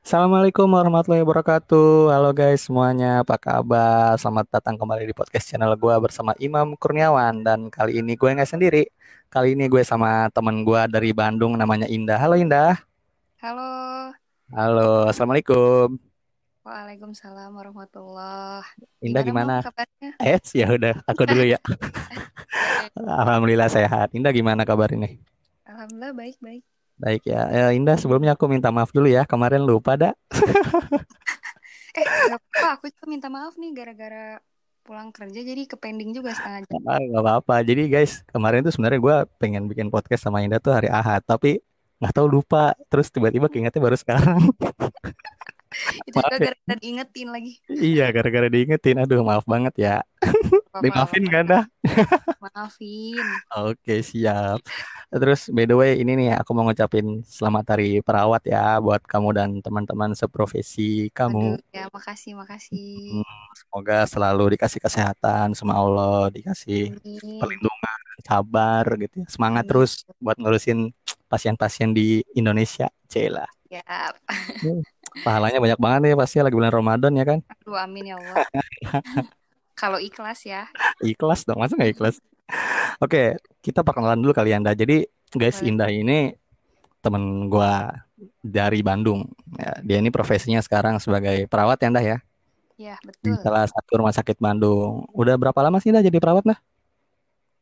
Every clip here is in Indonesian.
Assalamualaikum warahmatullahi wabarakatuh. Halo guys semuanya, apa kabar? Selamat datang kembali di podcast channel gue bersama Imam Kurniawan dan kali ini gue nggak sendiri. Kali ini gue sama temen gue dari Bandung namanya Indah. Halo Indah. Halo, Halo, assalamualaikum. Waalaikumsalam warahmatullah. Indah Gimana gimana? Eh, ya udah, aku dulu ya. Alhamdulillah sehat. Indah gimana kabar ini? Alhamdulillah baik-baik. Baik ya. Eh, Indah sebelumnya aku minta maaf dulu ya. Kemarin lupa dah. Eh, gak apa-apa, aku juga minta maaf nih gara-gara pulang kerja jadi ke pending juga setengah jam. Ah, Nggak apa-apa. Jadi guys, kemarin tuh sebenarnya gue pengen bikin podcast sama Indah tuh hari Ahad, tapi nggak tahu lupa. Terus tiba-tiba keingetnya baru sekarang. Itu ya. gara-gara diingetin lagi. Iya, gara-gara diingetin. Aduh, maaf banget ya. Gak kan apa-apa. dah? Maafin. Oke, siap. Terus, by the way, ini nih aku mau ngucapin selamat hari perawat ya buat kamu dan teman-teman seprofesi kamu. Waduh, ya makasih, makasih. Semoga selalu dikasih kesehatan sama Allah, dikasih Amin, perlindungan, sabar gitu ya. Semangat amin. terus buat ngurusin pasien-pasien di Indonesia. Cila. Ya, Hmm, Pahalanya banyak banget ya pasti lagi bulan Ramadan ya kan? aduh amin ya Allah. Kalau ikhlas ya, Ikhlas dong, masa nggak ikhlas? Oke, kita perkenalan dulu kali Anda. Jadi, guys, boleh. Indah ini temen gua dari Bandung. Ya, dia ini profesinya sekarang sebagai perawat ya, Indah ya, Ya, di betul. salah satu rumah sakit Bandung. Udah berapa lama sih Indah jadi perawat, nah?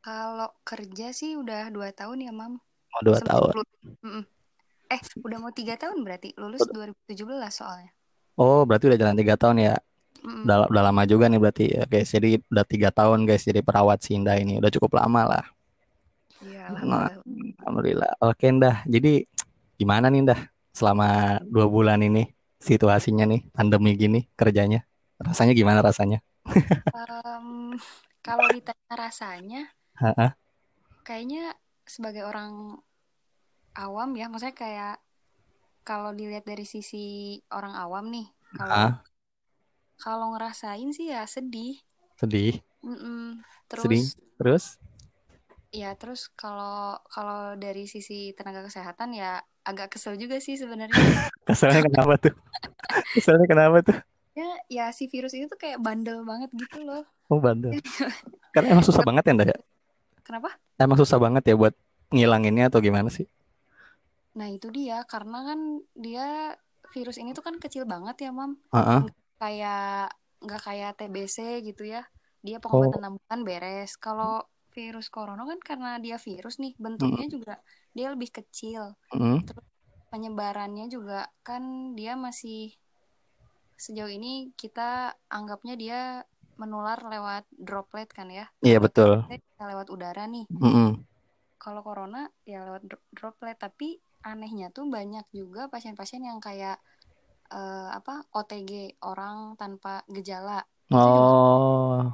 Kalau kerja sih udah dua tahun ya, Mam. Oh, dua tahun. Eh, udah mau tiga tahun berarti. Lulus 2017 soalnya. Oh, berarti udah jalan tiga tahun ya. Mm-mm. Udah, udah lama juga nih berarti. ya, guys. Jadi udah tiga tahun guys jadi perawat si Indah ini. Udah cukup lama lah. Iya, Nah, alhamdulillah. alhamdulillah. Oke, Indah. Jadi gimana nih, Indah? Selama dua bulan ini situasinya nih, pandemi gini kerjanya. Rasanya gimana rasanya? Em, kalau ditanya rasanya, kayaknya sebagai orang awam ya, maksudnya kayak kalau dilihat dari sisi orang awam nih, kalau? Kalau ngerasain sih ya sedih. Sedih? Mm-mm. Sedih? Terus Terus? ya terus kalau kalau dari sisi tenaga kesehatan ya agak kesel juga sih sebenarnya. Keselnya kenapa tuh? Keselnya kenapa tuh? Ya, ya si virus itu tuh kayak bandel banget gitu loh. Oh, bandel. Karena emang susah banget ya, Indah ya? Kenapa? Emang susah banget ya buat ngilanginnya atau gimana sih? Nah, itu dia karena kan dia virus ini tuh kan kecil banget ya, Mam. Heeh. Nggak kayak nggak kayak TBC gitu ya. Dia pengobatan Oh, enam bulan beres. Kalau virus corona kan karena dia virus nih, bentuknya mm, juga dia lebih kecil. mm. Terus penyebarannya juga kan dia masih sejauh ini kita anggapnya dia menular lewat droplet kan ya. Iya Kalau betul. Bisa lewat udara nih. Mm-mm. Kalau corona ya lewat dro- droplet, tapi anehnya tuh banyak juga pasien-pasien yang kayak eh, apa OTG orang tanpa gejala. Oh,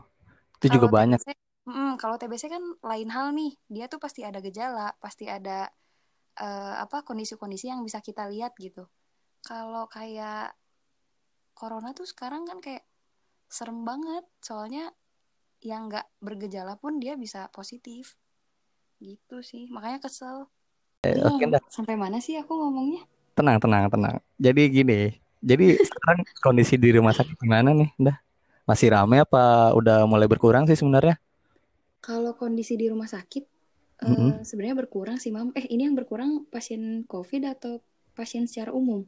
itu juga kalau banyak. TBC mm, kalau TBC kan lain hal nih. Dia tuh pasti ada gejala pasti ada eh, apa kondisi-kondisi yang bisa kita lihat gitu. Kalau kayak corona tuh sekarang kan kayak serem banget. Soalnya yang nggak bergejala pun dia bisa positif. Gitu sih. Makanya kesel. Eh, dah. sampai mana sih aku ngomongnya? Tenang, tenang, tenang. Jadi gini, jadi sekarang kondisi di rumah sakit gimana nih? Dah, masih rame apa udah mulai berkurang sih sebenarnya? Kalau kondisi di rumah sakit eh, Mm-mm. sebenarnya berkurang sih, Mam. Eh, ini yang berkurang pasien COVID atau pasien secara umum?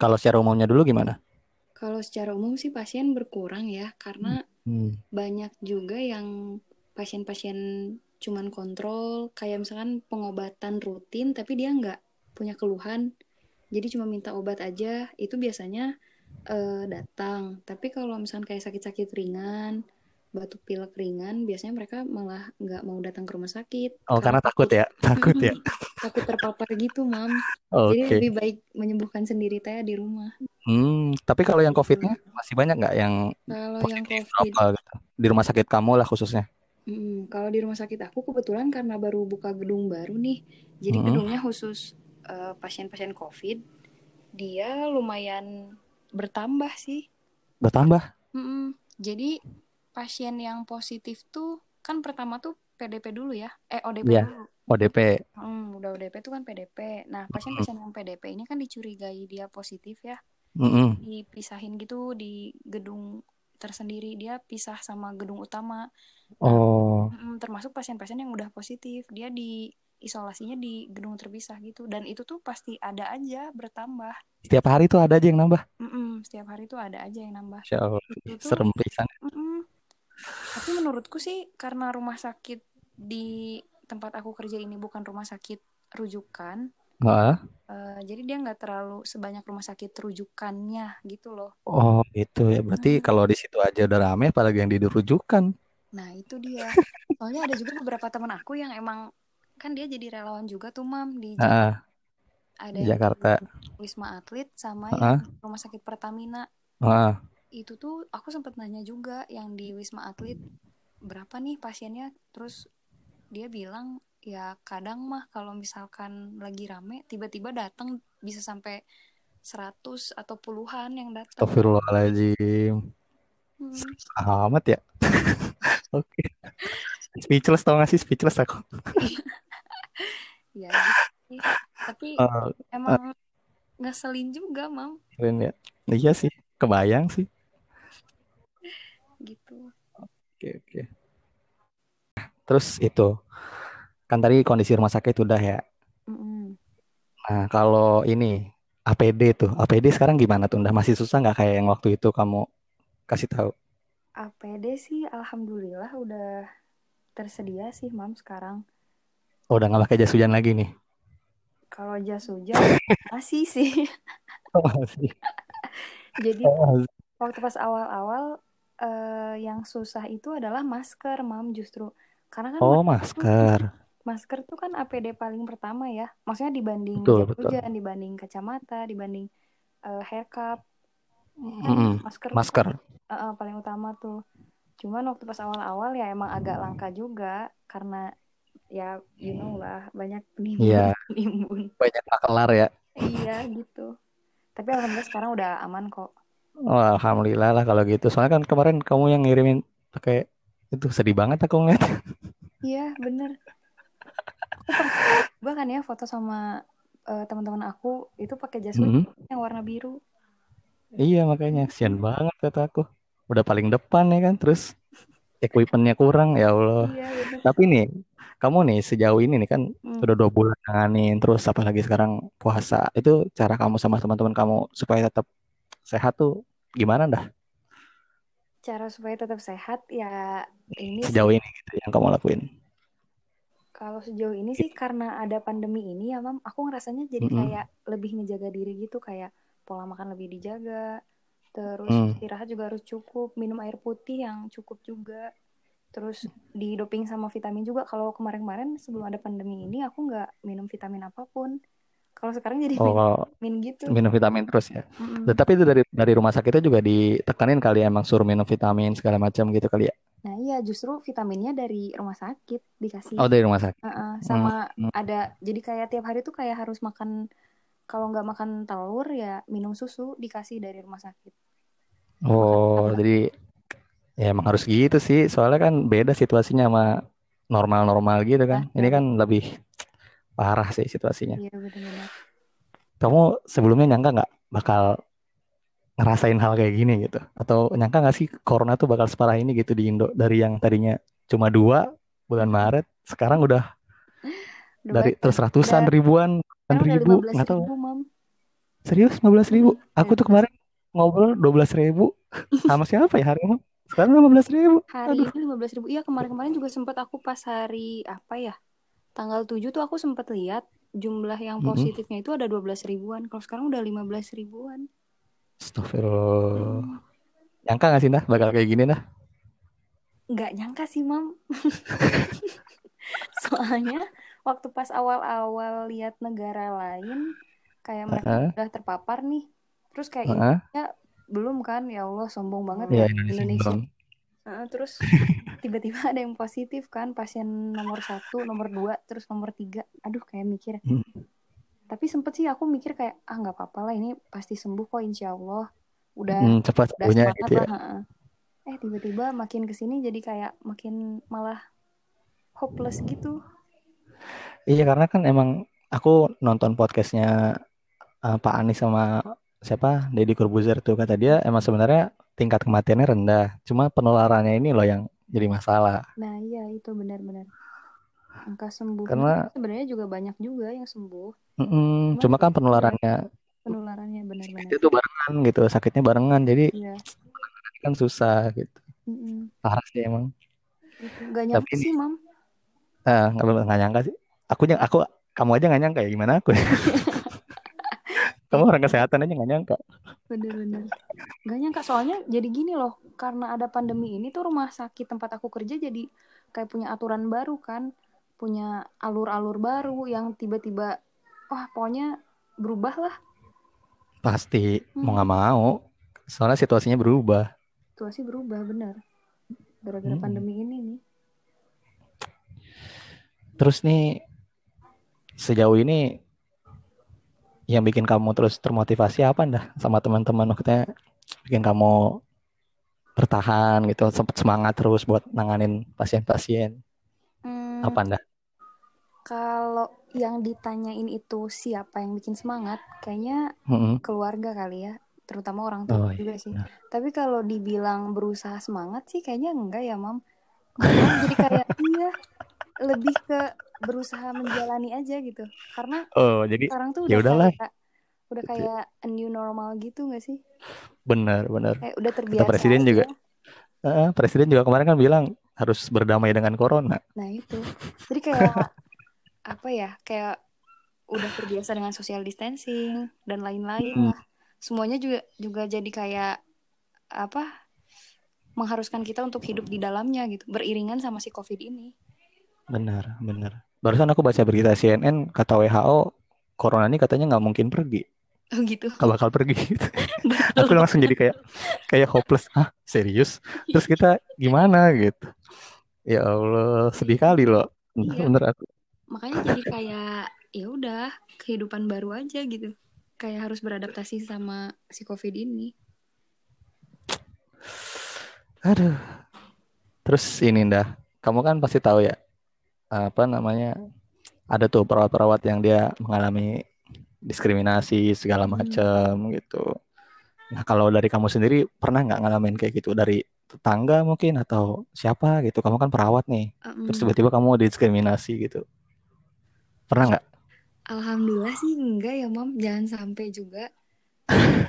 Kalau secara umumnya dulu gimana? Kalau secara umum sih pasien berkurang ya, karena Hmm. banyak juga yang pasien-pasien cuman kontrol, kayak misalkan pengobatan rutin, tapi dia nggak punya keluhan, jadi cuma minta obat aja, itu biasanya eh, datang. Tapi kalau misalkan kayak sakit-sakit ringan, batuk pilek ringan, biasanya mereka malah nggak mau datang ke rumah sakit Oh, karena karena takut takut ya, takut ya. takut terpapar gitu, Mam. Jadi Oke. lebih baik menyembuhkan sendiri teh di rumah. Hmm, tapi kalau yang. COVID-nya masih banyak nggak yang Kalau yang COVID, apa gitu? Di rumah sakit kamu lah khususnya. mm, kalau di rumah sakit aku kebetulan karena baru buka gedung baru nih, jadi gedungnya khusus eh, pasien-pasien COVID, dia lumayan bertambah sih. Bertambah. Mm-mm. Jadi pasien yang positif tuh kan pertama tuh PDP dulu ya, eh ODP Iya, dulu. ODP. Hmm, udah ODP tuh kan PDP. Nah, pasien-pasien yang PDP ini kan dicurigai dia positif ya. Mm-mm. dipisahin gitu di gedung tersendiri dia pisah sama gedung utama nah Oh, mm, termasuk pasien-pasien yang udah positif dia di isolasinya di gedung terpisah gitu dan itu tuh pasti ada aja bertambah setiap hari tuh ada aja yang nambah. Mm-mm, setiap hari tuh ada aja yang nambah Insya Allah, itu tuh serem pisan. tapi menurutku sih karena rumah sakit di tempat aku kerja ini bukan rumah sakit rujukan eh, jadi dia nggak terlalu sebanyak rumah sakit rujukannya gitu loh oh gitu ya. Berarti Mm-mm. kalau di situ aja udah rame, apalagi yang di rujukan. Nah, itu dia. Soalnya ada juga beberapa teman aku yang emang kan dia jadi relawan juga tuh, Mam, di Jakarta. Ah, Ada yang Jakarta. Wisma Atlet sama yang Ah, di Rumah Sakit Pertamina. ah. Itu tuh aku sempat nanya juga yang di Wisma Atlet berapa nih pasiennya. Terus dia bilang ya kadang mah kalau misalkan lagi rame tiba-tiba datang bisa sampai 100 atau puluhan yang datang. Astagfirullahaladzim. Hmm. Amat ya. Oke. Speechless tau gak sih? Speechless aku. Ya gitu. Tapi eh, emang ngeselin juga, Mam, keren ya. Iya sih. Kebayang sih. gitu. Oke, oke. Terus itu. Kan tadi kondisi rumah sakit udah ya. Mm-mm. Nah, kalau ini APD tuh. APD sekarang gimana tuh? Udah masih susah nggak kayak yang waktu itu kamu kasih tahu? APD sih alhamdulillah udah tersedia sih mam sekarang. Oh, udah nggak pakai jas hujan lagi nih. Kalau jas hujan masih sih. Oh, masih. Jadi Oh, masih. waktu pas awal-awal eh, yang susah itu adalah masker mam justru. Karena kan Oh, masker tuh masker. tuh kan APD paling pertama ya. Maksudnya dibanding Betul, jas betul. hujan, dibanding kacamata, dibanding eh, hair cap kan Mm-mm. masker Masker. eh, paling utama tuh. Cuman waktu pas awal-awal ya emang agak langka juga karena ya you know lah banyak Iya, penimbun-penimbun. banyak makelar ya. Iya gitu. Tapi alhamdulillah sekarang udah aman kok. Oh, alhamdulillah lah kalau gitu. Soalnya kan kemarin kamu yang ngirimin pakai itu sedih banget aku ngeliat. Iya bener. Juga kan ya foto sama eh, teman-teman aku itu pakai jas hujan Mm-mm. yang warna biru. Iya, makanya kasihan banget kata aku. Udah paling depan ya kan, terus equipmentnya kurang ya Allah. Iya bener. Tapi nih, kamu nih sejauh ini nih kan Hmm. udah dua bulan nanganin, terus apalagi sekarang puasa. Itu cara kamu sama teman-teman kamu supaya tetap sehat tuh gimana dah Cara supaya tetap sehat ya ini sih sejauh ini gitu yang kamu lakuin? kalau sejauh ini sih karena ada pandemi ini ya mam, aku ngerasanya jadi Mm-mm. kayak lebih ngejaga diri gitu kayak pola makan lebih dijaga, terus Hmm. istirahat juga harus cukup, minum air putih yang cukup juga, terus di doping sama vitamin juga. Kalau kemarin-kemarin sebelum ada pandemi ini aku nggak minum vitamin apa pun. Kalau sekarang jadi Oh, kalau vitamin gitu. minum vitamin terus ya. Dan Mm-mm. tapi itu dari dari rumah sakitnya juga ditekanin kali ya, emang suruh minum vitamin segala macam gitu kali ya. Nah iya justru vitaminnya dari rumah sakit dikasih. Oh, dari rumah sakit. Uh-uh, Hmm. sama hmm. ada jadi kayak tiap hari tuh kayak harus makan kalau nggak makan telur ya minum susu dikasih dari rumah sakit. Makan Oh, tambah. jadi ya emang harus gitu sih. Soalnya kan beda situasinya sama normal-normal gitu Nah, kan. Ini ya kan lebih parah sih situasinya. iya benar-benar. Kamu sebelumnya nyangka nggak bakal ngerasain hal kayak gini gitu? Atau nyangka nggak sih corona tuh bakal separah ini gitu di Indo dari yang tadinya cuma dua bulan. Maret, sekarang udah dari terus ratusan Udah ribuan, udah ribu, 15 nggak tahu. Serius 15 ribu? Mm-mm, Aku tuh 15 kemarin ngobrol 12 ribu sama siapa ya hari ini? Sekarang 15 ribu. hari Aduh. ini 15 ribu. Iya kemarin-kemarin juga sempat aku pas hari apa ya tanggal 7 tuh aku sempat lihat jumlah yang positifnya itu ada 12 ribuan. Kalau sekarang udah 15 ribuan. Astagfirullah. Mm-mm. Nyangka gak sih dah bakal kayak gini dah? Nggak nyangka sih mam. Soalnya waktu pas awal-awal lihat negara lain kayak mereka Heeh, udah terpapar nih. Terus kayak heeh. Indonesia belum kan? Ya Allah, sombong banget Ya ya Indonesia Indonesia. Heeh, terus tiba-tiba ada yang positif kan, pasien nomor satu, nomor dua, terus nomor tiga. Aduh, kayak mikir. Hmm. Tapi sempet sih aku mikir kayak ah nggak apa-apa lah ini pasti sembuh kok insya Allah. Udah Hmm, cepat udah semangat gitu ya. lah. Eh tiba-tiba makin ke sini jadi kayak makin malah hopeless gitu. Iya karena kan emang aku nonton podcastnya eh, Pak Anies sama siapa Deddy Corbuzier tuh kata dia emang sebenarnya tingkat kematiannya rendah, cuma penularannya ini loh yang jadi masalah. Nah, iya itu benar-benar. Angka sembuhnya Karena sebenarnya juga banyak juga yang sembuh. mm, Cuman cuma kan penularannya penularannya benar-benar. itu barengan gitu, sakitnya barengan, jadi Iya. kan susah gitu. Mm-mm. Parah sih emang. Itu nggak Tapi sih, Mam. ah, nggak nggak nyangka sih. Aku yang aku kamu aja nggak nyangka ya gimana aku? ya? Kamu orang kesehatan aja nggak nyangka. Bener-bener. Gak nyangka soalnya jadi gini loh. Karena ada pandemi ini tuh rumah sakit tempat aku kerja jadi kayak punya aturan baru kan. Punya alur-alur baru yang tiba-tiba wah pokoknya berubah lah. Pasti mau Hmm. nggak mau. Soalnya situasinya berubah. Situasi berubah bener. Gara-gara Hmm. pandemi ini nih. Terus nih sejauh ini yang bikin kamu terus termotivasi apa dah sama teman-teman maksudnya bikin kamu bertahan gitu sempet semangat terus buat nanganin pasien-pasien Hmm, apa dah kalau yang ditanyain itu siapa yang bikin semangat, kayaknya Mm-mm. keluarga kali ya. Terutama orang tua Oh, iya, juga sih. benar. Tapi kalau dibilang berusaha semangat sih kayaknya enggak ya, Mam. Jadi kayak iya lebih ke berusaha menjalani aja gitu. Karena oh jadi sekarang tuh ya udah udahlah kayak udah ya. kayak a new normal gitu gak sih? bener bener Kayak udah kata terbiasa presiden aja. juga Eh, presiden juga kemarin kan bilang harus berdamai dengan corona Nah, itu. Jadi kayak apa ya? Kayak udah terbiasa dengan social distancing dan lain-lain Hmm, lah. Semuanya juga juga jadi kayak apa? mengharuskan kita untuk hidup di dalamnya gitu, beriringan sama si Covid ini. benar benar barusan aku baca berita CNN kata WHO corona ini katanya nggak mungkin pergi. Oh gitu. nggak bakal pergi. Gitu. Aku langsung jadi kayak kayak hopeless. Ah serius? Terus kita gimana? Gitu. Ya Allah sedih kali loh. Bener, Iya. bener aku. Makanya jadi kayak ya udah kehidupan baru aja gitu. Kayak harus beradaptasi sama si Covid ini. aduh. Terus ini dah kamu kan pasti tahu ya apa namanya ada tuh perawat-perawat yang dia mengalami diskriminasi segala Hmm. macam gitu nah kalau dari kamu sendiri pernah nggak ngalamin kayak gitu dari tetangga mungkin atau siapa gitu kamu kan perawat nih terus Em, tiba-tiba kamu didiskriminasi gitu pernah nggak Alhamdulillah sih enggak ya, Mam. Jangan sampai juga.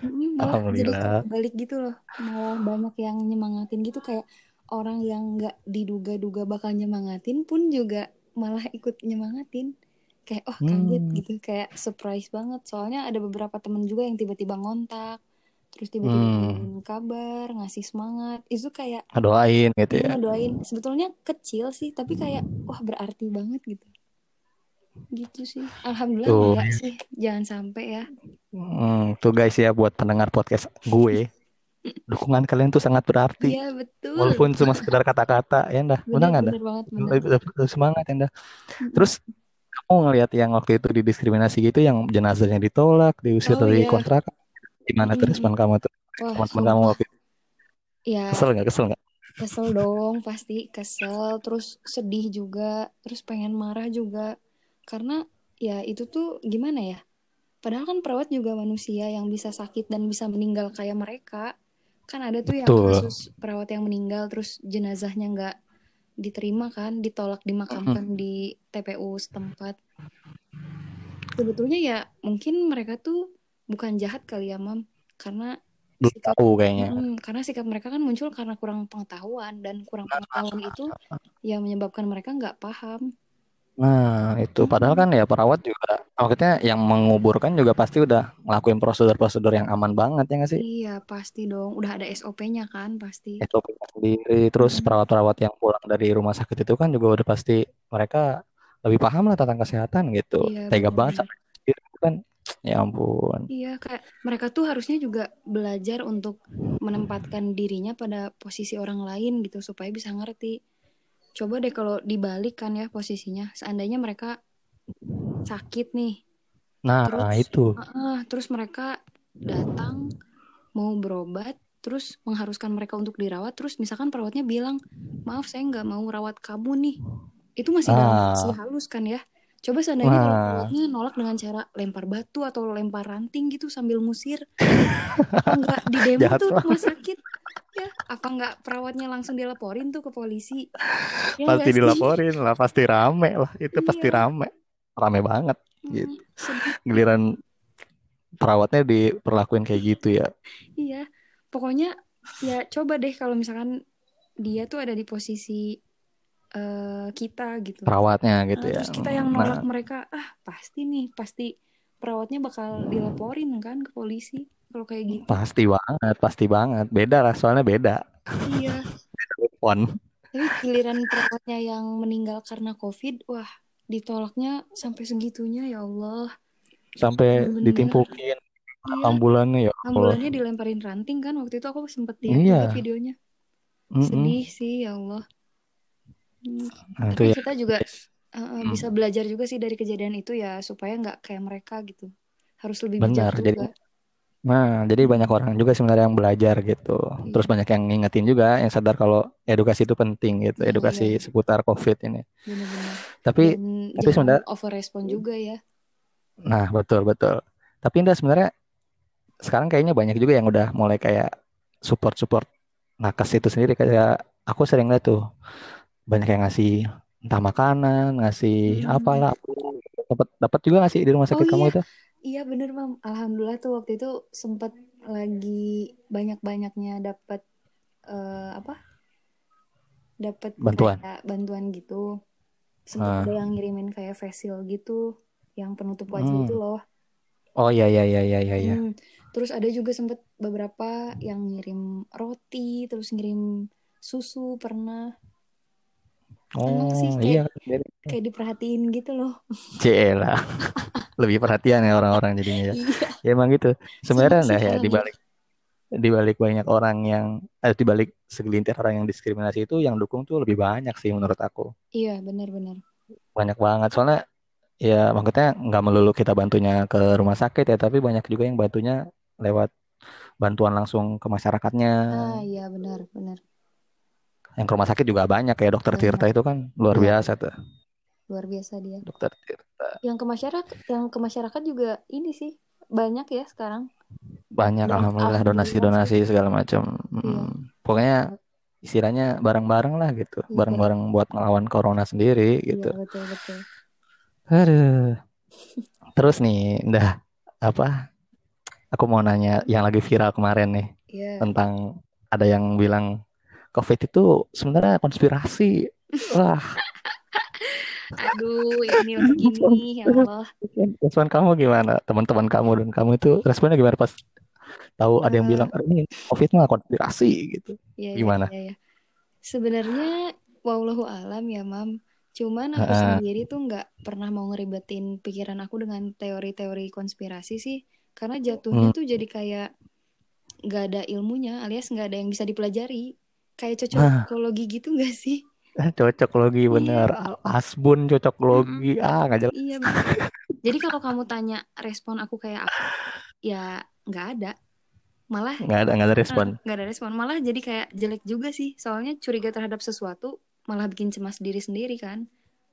Mm, Malah jadi balik gitu loh. Malah banyak yang nyemangatin gitu kayak orang yang nggak diduga-duga bakal nyemangatin pun juga malah ikut nyemangatin. Kayak oh kaget hmm gitu, kayak surprise banget. Soalnya ada beberapa temen juga yang tiba-tiba ngontak, terus tiba-tiba hmm kabar, ngasih semangat. Itu kayak ngedoain gitu ya ngedoain. Sebetulnya kecil sih, tapi kayak wah berarti banget gitu. Gitu sih. Alhamdulillah tuh enggak sih. Jangan sampai ya. Hmm, tuh guys ya buat pendengar podcast gue, dukungan kalian tuh sangat berarti. Iya betul. Walaupun cuma sekedar kata-kata, ya dah. Benar nggak dah? Semangat ya dah. Terus kamu ngelihat yang waktu itu didiskriminasi gitu, yang jenazahnya ditolak, diusir Oh dari iya. kontrakan, gimana respon Mm-mm. kamu tuh? Teman-teman kamu waktu itu Ya kesel nggak? Kesel nggak? kesel dong pasti kesel. Terus sedih juga. Terus pengen marah juga. Karena ya itu tuh gimana ya. Padahal kan perawat juga manusia yang bisa sakit dan bisa meninggal kayak mereka. Kan ada tuh yang Betul. kasus perawat yang meninggal terus jenazahnya nggak diterima kan, ditolak dimakamkan di TPU setempat. Sebetulnya ya mungkin mereka tuh bukan jahat kali ya, Mam. Karena Belum sikap tahu kayaknya. Mm, karena sikap mereka kan muncul karena kurang pengetahuan dan kurang pengetahuan itu yang menyebabkan mereka nggak paham. Nah, itu padahal kan ya perawat juga, maksudnya yang menguburkan juga pasti udah ngelakuin prosedur-prosedur yang aman banget ya nggak sih? iya pasti dong, udah ada SOP-nya kan pasti. SOP sendiri, terus Mm, perawat-perawat yang pulang dari rumah sakit itu kan juga udah pasti mereka lebih paham lah tentang kesehatan gitu. iya Tega banget benar. sampai sendiri kan, ya ampun. Iya kayak mereka tuh harusnya juga belajar untuk menempatkan dirinya pada posisi orang lain gitu supaya bisa ngerti. Coba deh kalau dibalik kan ya posisinya, seandainya mereka sakit nih, Nah, terus itu. ah, terus mereka datang mau berobat terus mengharuskan mereka untuk dirawat terus misalkan perawatnya bilang maaf saya nggak mau rawat kamu nih. Itu masih dalam versi Ah, halus kan ya? Coba seandainya kalau Wah, perawatnya nolak dengan cara lempar batu atau lempar ranting gitu sambil ngusir, apa nggak di demo tuh rumah sakit? Ya, apa nggak perawatnya langsung dilaporin tuh ke polisi? Ya Pasti sih? dilaporin lah, pasti rame lah. Itu pasti Iya, rame. Rame banget gitu. mm, sedih. Giliran perawatnya diperlakuin kayak gitu ya. Iya, pokoknya ya coba deh kalau misalkan dia tuh ada di posisi eh, kita gitu. Perawatnya gitu Nah, ya. terus kita yang Nah, nolak mereka, ah pasti nih, pasti perawatnya bakal dilaporin kan ke polisi kalau kayak gitu. pasti banget, pasti banget. Beda lah, soalnya beda. Iya, Pon. tapi giliran perawatnya yang meninggal karena COVID, wah ditolaknya sampai segitunya ya Allah. Sampai Bener-bener, ditimpukin iya, ambulannya ya Allah. ambulannya dilemparin ranting kan, waktu itu aku sempet lihat Iya. videonya. Mm-mm. Sedih sih ya Allah. Hmm, Nah, Tapi ya, kita juga uh, bisa belajar juga sih dari kejadian itu ya, supaya nggak kayak mereka gitu. Harus lebih bijak benar. Jadi, juga. Nah, jadi Hmm, banyak orang juga sebenarnya yang belajar gitu. Terus iya, banyak yang ngingetin juga, yang sadar kalau edukasi itu penting gitu, nah edukasi iya, seputar COVID ini. bener-bener. Tapi, Dan tapi sebenarnya, over respon juga ya. nah betul betul. Tapi Indah sebenarnya sekarang kayaknya banyak juga yang udah mulai kayak support-support nakes itu sendiri kayak aku sering lihat tuh banyak yang ngasih entah makanan, ngasih Hmm. apalah. Dapat dapat juga ngasih di rumah Oh sakit kamu iya, itu iya bener Mam. Alhamdulillah tuh waktu itu sempet lagi banyak-banyaknya dapat eh, apa? Dapat bantuan. kayak bantuan gitu. Sempet Nah, ada yang ngirimin kayak face shield gitu, yang penutup wajah itu hmm. loh. Oh iya iya iya iya iya. iya. Hmm, terus ada juga sempet beberapa yang ngirim roti, terus ngirim susu pernah. Emang sih Oh iya kayak diperhatiin gitu loh. Cela lebih perhatian ya orang-orang jadinya ya. Iya, Ya emang gitu. Sebenarnya nah ya dibalik dibalik banyak orang yang eh, dibalik segelintir orang yang diskriminasi itu yang dukung tuh lebih banyak sih menurut aku. Iya, benar-benar. Banyak banget soalnya ya maksudnya nggak melulu kita bantunya ke rumah sakit ya tapi banyak juga yang bantunya lewat bantuan langsung ke masyarakatnya. Ah, iya benar, benar. Yang ke rumah sakit juga banyak kayak Dokter Tirta Banyak. itu kan luar Iya, biasa tuh. Luar biasa dia. Dokter Tirta. Yang ke masyarakat, yang ke masyarakat juga ini sih banyak ya sekarang. Banyak Dan alhamdulillah sih. donasi-donasi segala macam. Iya, Hmm, pokoknya istilahnya bareng-bareng lah gitu. iya, bareng. Bareng-bareng buat ngelawan corona sendiri Iya, gitu. betul, betul. Aduh. Terus nih, dah apa? Aku mau nanya yang lagi viral kemarin nih Iya. tentang ada yang bilang COVID itu sebenarnya konspirasi. Wah, Aduh, ini lagi nih, ya Allah. respon kamu gimana? Teman-teman kamu dan kamu itu responnya gimana pas tahu ada yang bilang "Eh, ini COVID mah konspirasi gitu. iya, iya, Gimana? iya, iya. Sebenarnya, wallahu alam ya, Mam. Cuman aku Heeh. sendiri tuh nggak pernah mau ngeribetin pikiran aku dengan teori-teori konspirasi sih. Karena jatuhnya Hmm. tuh jadi kayak nggak ada ilmunya, alias nggak ada yang bisa dipelajari. Kayak Nah, cocokologi gitu nggak sih? cocok logi Iya. bener. Al- Asbun cocok logi. Ah, nggak jelas. Iya, bener. Jadi kalau kamu tanya respon aku kayak apa, ya nggak ada. Malah Nggak ada, nggak ada respon. nggak ada respon. Malah jadi kayak jelek juga sih. Soalnya curiga terhadap sesuatu malah bikin cemas diri sendiri kan.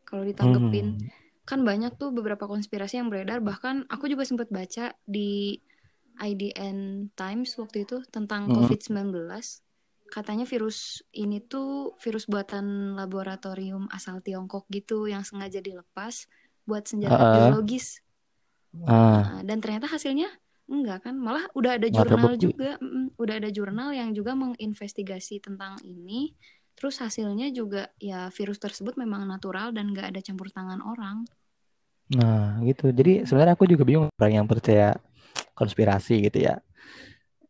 Kalau ditanggepin. Hmm. Kan banyak tuh beberapa konspirasi yang beredar. Bahkan aku juga sempat baca di IDN Times waktu itu tentang Mm-mm. COVID-19. Katanya virus ini tuh virus buatan laboratorium asal Tiongkok gitu yang sengaja dilepas buat senjata Heeh. biologis. Ah, Nah, dan ternyata hasilnya enggak kan? Malah udah ada jurnal juga, mm, udah ada jurnal yang juga menginvestigasi tentang ini. Terus hasilnya juga ya virus tersebut memang natural dan nggak ada campur tangan orang. Nah, gitu. Jadi sebenarnya aku juga bingung orang yang percaya konspirasi gitu ya.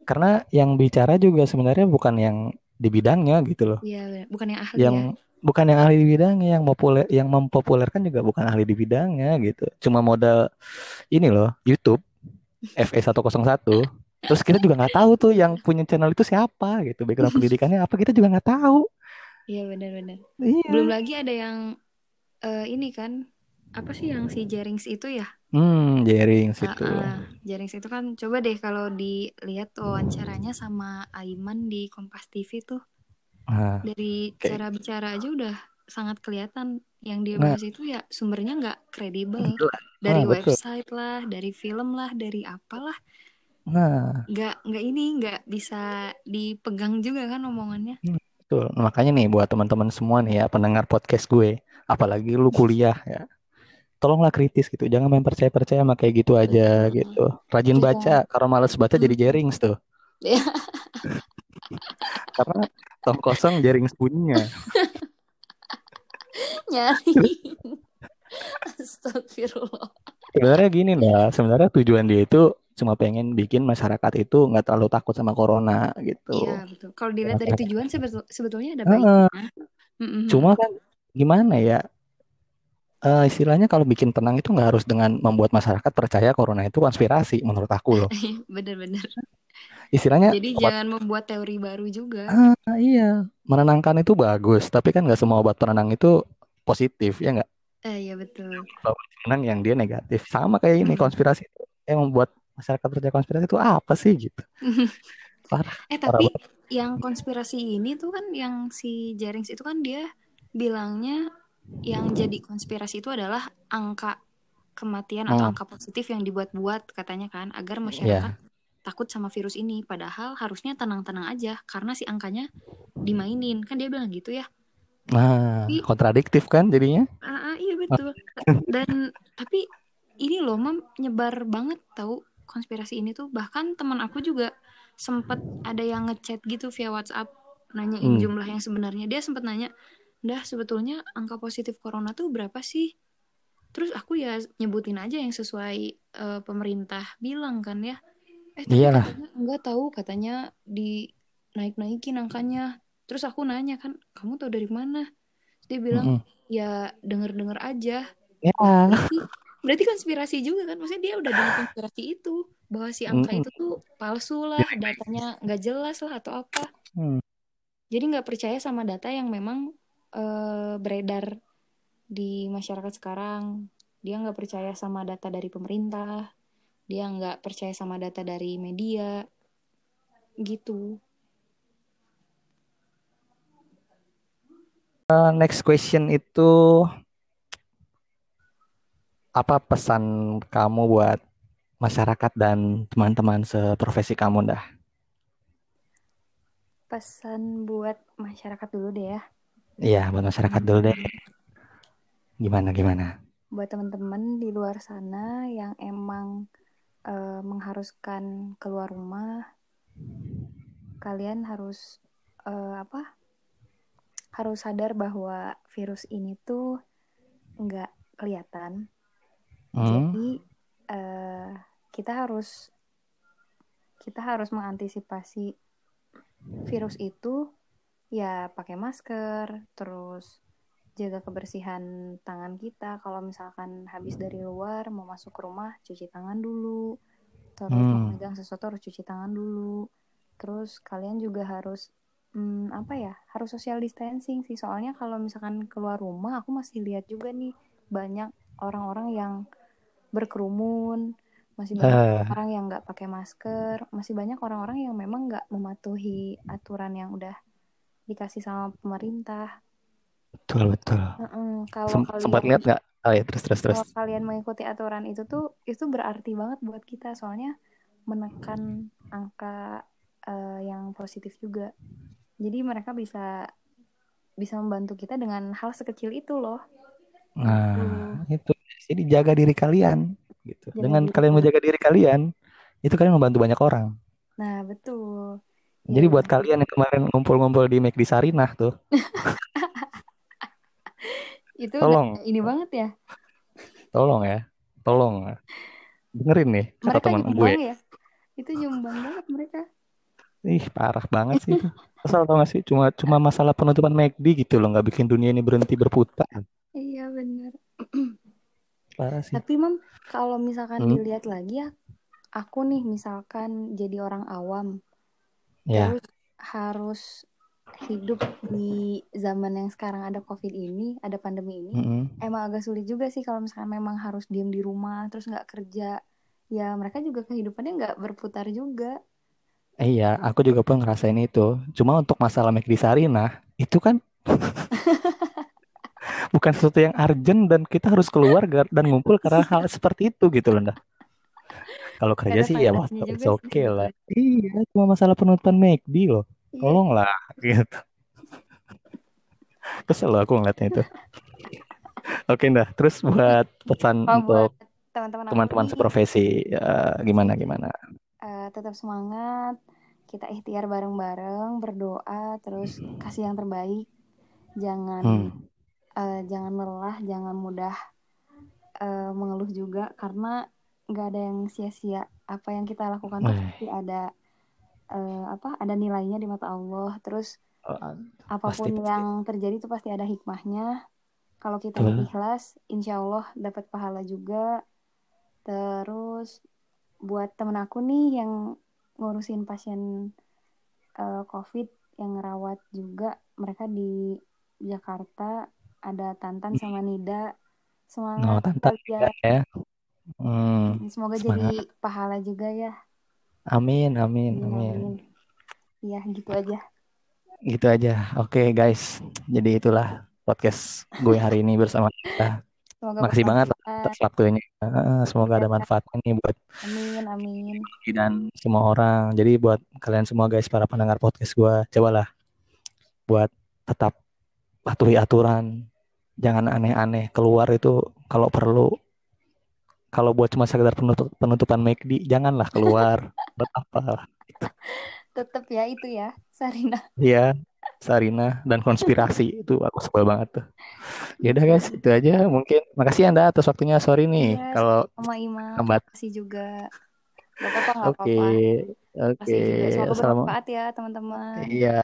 Karena yang bicara juga sebenarnya bukan yang di bidangnya gitu loh. Iya, bukan yang ahli ya. Yang bukan yang ahli di bidangnya, yang populer, yang mempopulerkan juga bukan ahli di bidangnya gitu. Cuma modal ini loh, YouTube FE101. Terus kita juga nggak tahu tuh yang punya channel itu siapa gitu, background pendidikannya apa kita juga nggak tahu. Iya benar-benar. Iya. Belum lagi ada yang eh, ini kan apa sih yang si Jerings itu ya? Hmm, jaring Ah, situ. ah, Jerings itu kan coba deh kalau dilihat wawancaranya sama Aiman di Kompas TV tuh. Nah, dari kayak cara bicara aja udah sangat kelihatan. Yang dia Nah, bahas itu ya sumbernya nggak kredibel. Jelas. dari Nah, betul. website lah dari film lah dari apalah. Nah, nggak nggak ini nggak bisa dipegang juga kan omongannya. Hmm, betul. Nah, makanya nih buat teman-teman semua nih ya pendengar podcast gue, apalagi lu kuliah ya, tolonglah kritis gitu. Jangan main percaya-percaya sama kayak gitu aja gitu. Rajin baca, jangan kalau males baca jadi Hmm. jerings tuh. Ya, Karena tong kosong jerings bunyinya. nyari astagfirullah Sebenarnya gini lah, sebenarnya tujuan dia itu cuma pengen bikin masyarakat itu nggak terlalu takut sama corona gitu. iya betul kalau dilihat dari tujuan sebetul- sebetulnya ada baiknya Mm-mm. Cuma kan gimana ya? Eh, istilahnya kalau bikin tenang itu nggak harus dengan membuat masyarakat percaya corona itu konspirasi menurut aku loh. bener-bener Istilahnya jadi obat jangan membuat teori baru juga ah, iya, menenangkan itu bagus, tapi kan nggak semua obat penenang itu positif ya nggak? eh iya betul Obat penenang yang dia negatif. Sama kayak ini konspirasi itu yang membuat masyarakat percaya konspirasi itu apa sih gitu. Parah, eh parah tapi banget. yang konspirasi ini tuh kan yang si Jerings itu kan dia bilangnya yang jadi konspirasi itu adalah angka kematian atau Hmm, angka positif yang dibuat-buat katanya kan agar masyarakat takut sama virus ini. Padahal harusnya tenang-tenang aja karena si angkanya dimainin. Kan dia bilang gitu ya. Nah, tapi kontradiktif kan jadinya? ah, ah, iya betul. Dan tapi ini loh mam nyebar banget tahu konspirasi ini tuh. Bahkan teman aku juga sempat ada yang ngechat gitu via WhatsApp nanyain Hmm. jumlah yang sebenarnya. Dia sempat nanya dah sebetulnya angka positif corona tuh berapa sih terus aku ya nyebutin aja yang sesuai eh, pemerintah bilang kan ya eh Iyalah. enggak tahu katanya di naik naikin angkanya terus aku nanya kan kamu tahu dari mana Terus dia bilang Mm-mm. ya denger denger aja Ya. berarti berarti konspirasi juga kan maksudnya dia udah dengar konspirasi itu bahwa si angka Mm-mm. itu tuh palsu lah datanya nggak jelas lah atau apa Hmm. jadi nggak percaya sama data yang memang eh, beredar di masyarakat sekarang. Dia nggak percaya sama data dari pemerintah. Dia nggak percaya sama data dari media. Gitu. Uh, next question itu apa pesan kamu buat masyarakat dan teman-teman seprofesi kamu dah? pesan buat masyarakat dulu deh ya Iya, buat masyarakat dulu deh. Gimana gimana? buat teman-teman di luar sana yang emang eh, mengharuskan keluar rumah kalian harus eh, apa harus sadar bahwa virus ini tuh nggak kelihatan Hmm. jadi eh, kita harus kita harus mengantisipasi virus itu ya pakai masker terus jaga kebersihan tangan kita. Kalau misalkan habis dari luar mau masuk ke rumah cuci tangan dulu. Terus mau Hmm. megang sesuatu harus cuci tangan dulu. Terus kalian juga harus hmm, apa ya harus social distancing sih. Soalnya kalau misalkan keluar rumah aku masih lihat juga nih banyak orang-orang yang berkerumun masih banyak Eh, orang yang nggak pakai masker masih banyak orang-orang yang memang nggak mematuhi aturan yang udah dikasih sama pemerintah betul betul. Mm-mm. kalau Sem- sempat lihat nggak? Oh ya terus terus terus. kalau kalian mengikuti aturan itu tuh itu berarti banget buat kita soalnya menekan angka eh, yang positif juga jadi mereka bisa bisa membantu kita dengan hal sekecil itu loh Nah, itu. Jadi jaga diri kalian gitu. Jaga Dengan diri kalian. menjaga diri kalian, itu kalian membantu banyak orang. nah betul Jadi buat kalian yang kemarin ngumpul-ngumpul di McD Sarinah tuh, itu tolong. ini banget ya tolong ya, tolong. Dengerin nih kata teman gue. ya itu nyumbang banget mereka Ih, parah banget sih itu. Kesel tau gak sih? Cuma cuma masalah penutupan McD gitu loh, nggak bikin dunia ini berhenti berputar. iya bener Parah sih. Tapi mam, kalau misalkan Hmm. dilihat lagi ya, aku nih misalkan jadi orang awam, Ya, terus harus hidup di zaman yang sekarang ada COVID ini, ada pandemi ini, mm-mm. emang agak sulit juga sih kalau misalkan memang harus diem di rumah, terus nggak kerja. Ya mereka juga kehidupannya nggak berputar juga. Eh, iya, aku juga pun ngerasain itu. Cuma untuk masalah McD Sarinah, itu kan bukan sesuatu yang urgent dan kita harus keluar dan ngumpul karena hal seperti itu gitu loh Nda. Kalau kerja sih ya mas faedahnya it's juga sih okay lah. Iya, cuma masalah penutupan McD loh. Iya, Tolonglah gitu. Kesel loh aku ngeliatnya itu. Oke Nda, terus buat pesan kalau untuk teman-teman teman-teman seprofesi eh, gimana gimana? eh, tetap semangat, kita ikhtiar bareng-bareng, berdoa, terus kasih yang terbaik, jangan Hmm. eh, jangan lelah, jangan mudah eh, mengeluh juga, karena nggak ada yang sia-sia. Apa yang kita lakukan tuh Wih, pasti ada eh, apa? Ada nilainya di mata Allah. Terus eh, pasti apa pun pasti. yang terjadi itu pasti ada hikmahnya. Kalau kitanya Betul. ikhlas, insya Allah dapat pahala juga. Terus buat temen aku nih yang ngurusin pasien eh, COVID yang ngerawat juga, mereka di Jakarta ada Tantan sama Nida. Semangat Tante kalian. ya. Hmm, Semoga semangat. jadi pahala juga ya. Amin, amin, Amin, amin. amin. Ya, gitu aja. Gitu aja. Oke, guys. Jadi itulah podcast gue hari ini bersama kita. Semoga Makasih banget atas waktunya. Semoga ada Ya, manfaatnya nih buat amin, amin. Dan semua orang. Jadi buat kalian semua guys, para pendengar podcast gue, cobalah buat tetap patuhi aturan. Jangan aneh-aneh. Keluar itu kalau perlu. Kalau buat cuma sekedar penutup, penutupan McD, janganlah keluar. Buat apa? Tetap ya itu ya, Sarina. Iya, Sarina dan konspirasi itu aku sebel banget tuh. Ya udah guys, itu aja mungkin. Makasih Anda atas waktunya. Sorry nih Iya, kalau sama Imam. lambat. Makasih juga. Gak apa-apa, gak Oke, oke. Juga. Salam. bermanfaat ya, teman-teman. Iya,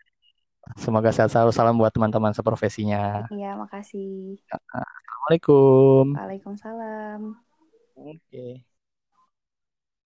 semoga sehat selalu. Salam buat teman-teman seprofesinya. Iya, makasih. Assalamualaikum. Waalaikumsalam. Oke.